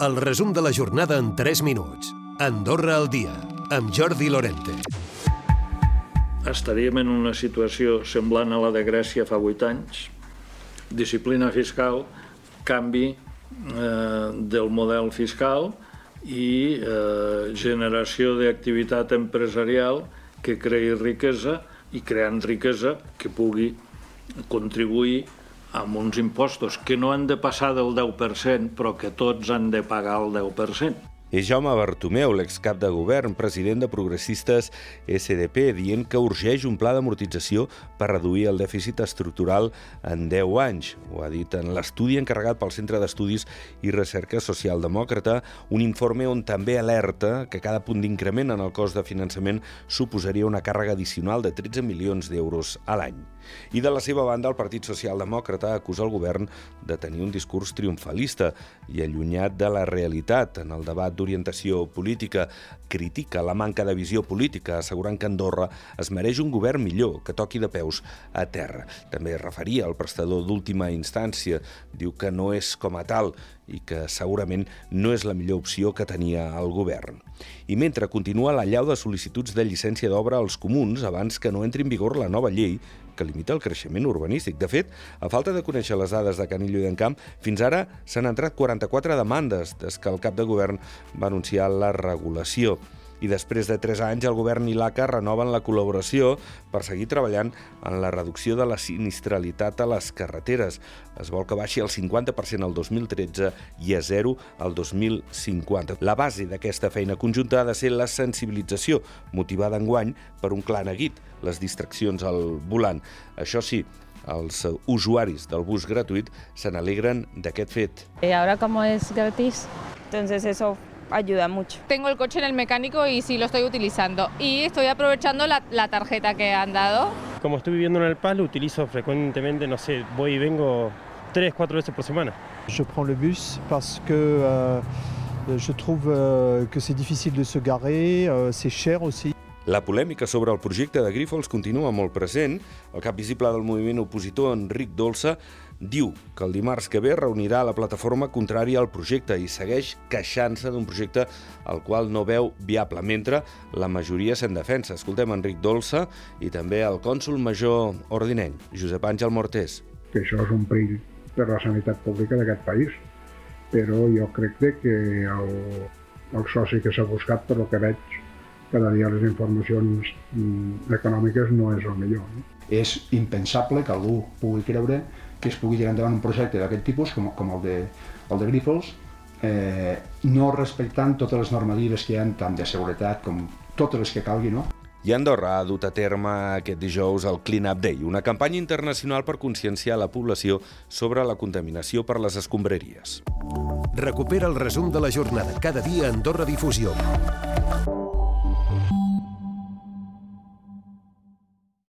El resum de la jornada en 3 minuts. Andorra al dia, amb Jordi Lorente. Estaríem en una situació semblant a la de Grècia fa 8 anys. Disciplina fiscal, canvi eh, del model fiscal i eh, generació d'activitat empresarial que creï riquesa i creant riquesa que pugui contribuir amb uns impostos que no han de passar del 10%, però que tots han de pagar el 10% és Jaume Bartomeu, l'excap de govern, president de Progressistes SDP, dient que urgeix un pla d'amortització per reduir el dèficit estructural en 10 anys. Ho ha dit en l'estudi encarregat pel Centre d'Estudis i Recerca Socialdemòcrata, un informe on també alerta que cada punt d'increment en el cost de finançament suposaria una càrrega addicional de 13 milions d'euros a l'any. I de la seva banda, el Partit Socialdemòcrata acusa el govern de tenir un discurs triomfalista i allunyat de la realitat en el debat d'orientació política, critica la manca de visió política, assegurant que Andorra es mereix un govern millor, que toqui de peus a terra. També es referia al prestador d'última instància. Diu que no és com a tal i que segurament no és la millor opció que tenia el govern. I mentre continua la llau de sol·licituds de llicència d'obra als comuns abans que no entri en vigor la nova llei que limita el creixement urbanístic. De fet, a falta de conèixer les dades de Canillo i d'Encamp, fins ara s'han entrat 44 demandes des que el cap de govern va anunciar la regulació i després de 3 anys el govern i l'ACA renoven la col·laboració per seguir treballant en la reducció de la sinistralitat a les carreteres. Es vol que baixi el 50% al 2013 i a zero al 2050. La base d'aquesta feina conjunta ha de ser la sensibilització, motivada enguany per un clar neguit, les distraccions al volant. Això sí, els usuaris del bus gratuït se n'alegren d'aquest fet. Eh, ahora como es gratis, entonces eso ayuda mucho. Tengo el coche en el mecánico y sí lo estoy utilizando. Y estoy aprovechando la, la tarjeta que han dado. Como estoy viviendo en el PAS, lo utilizo frecuentemente, no sé, voy y vengo tres, cuatro veces por semana. Je prends le bus parce que euh, je trouve euh, que c'est difficile de se garer, euh, c'est cher aussi. La polèmica sobre el projecte de Grífols continua molt present. El cap visible del moviment opositor, Enric Dolça, diu que el dimarts que ve reunirà la plataforma contrària al projecte i segueix queixant-se d'un projecte al qual no veu viable, mentre la majoria se'n defensa. Escoltem Enric Dolça i també el cònsul major ordineny, Josep Àngel Mortés. Que això és un perill per la sanitat pública d'aquest país, però jo crec que el, el soci que s'ha buscat, per lo que veig, cada dia les informacions mm, econòmiques no és el millor. No? És impensable que algú pugui creure que es pugui tirar endavant un projecte d'aquest tipus, com, com el de, el de Grífols, eh, no respectant totes les normatives que hi ha, tant de seguretat com totes les que calgui, no? I Andorra ha dut a terme aquest dijous el Clean Up Day, una campanya internacional per conscienciar la població sobre la contaminació per les escombraries. Recupera el resum de la jornada cada dia a Andorra Difusió.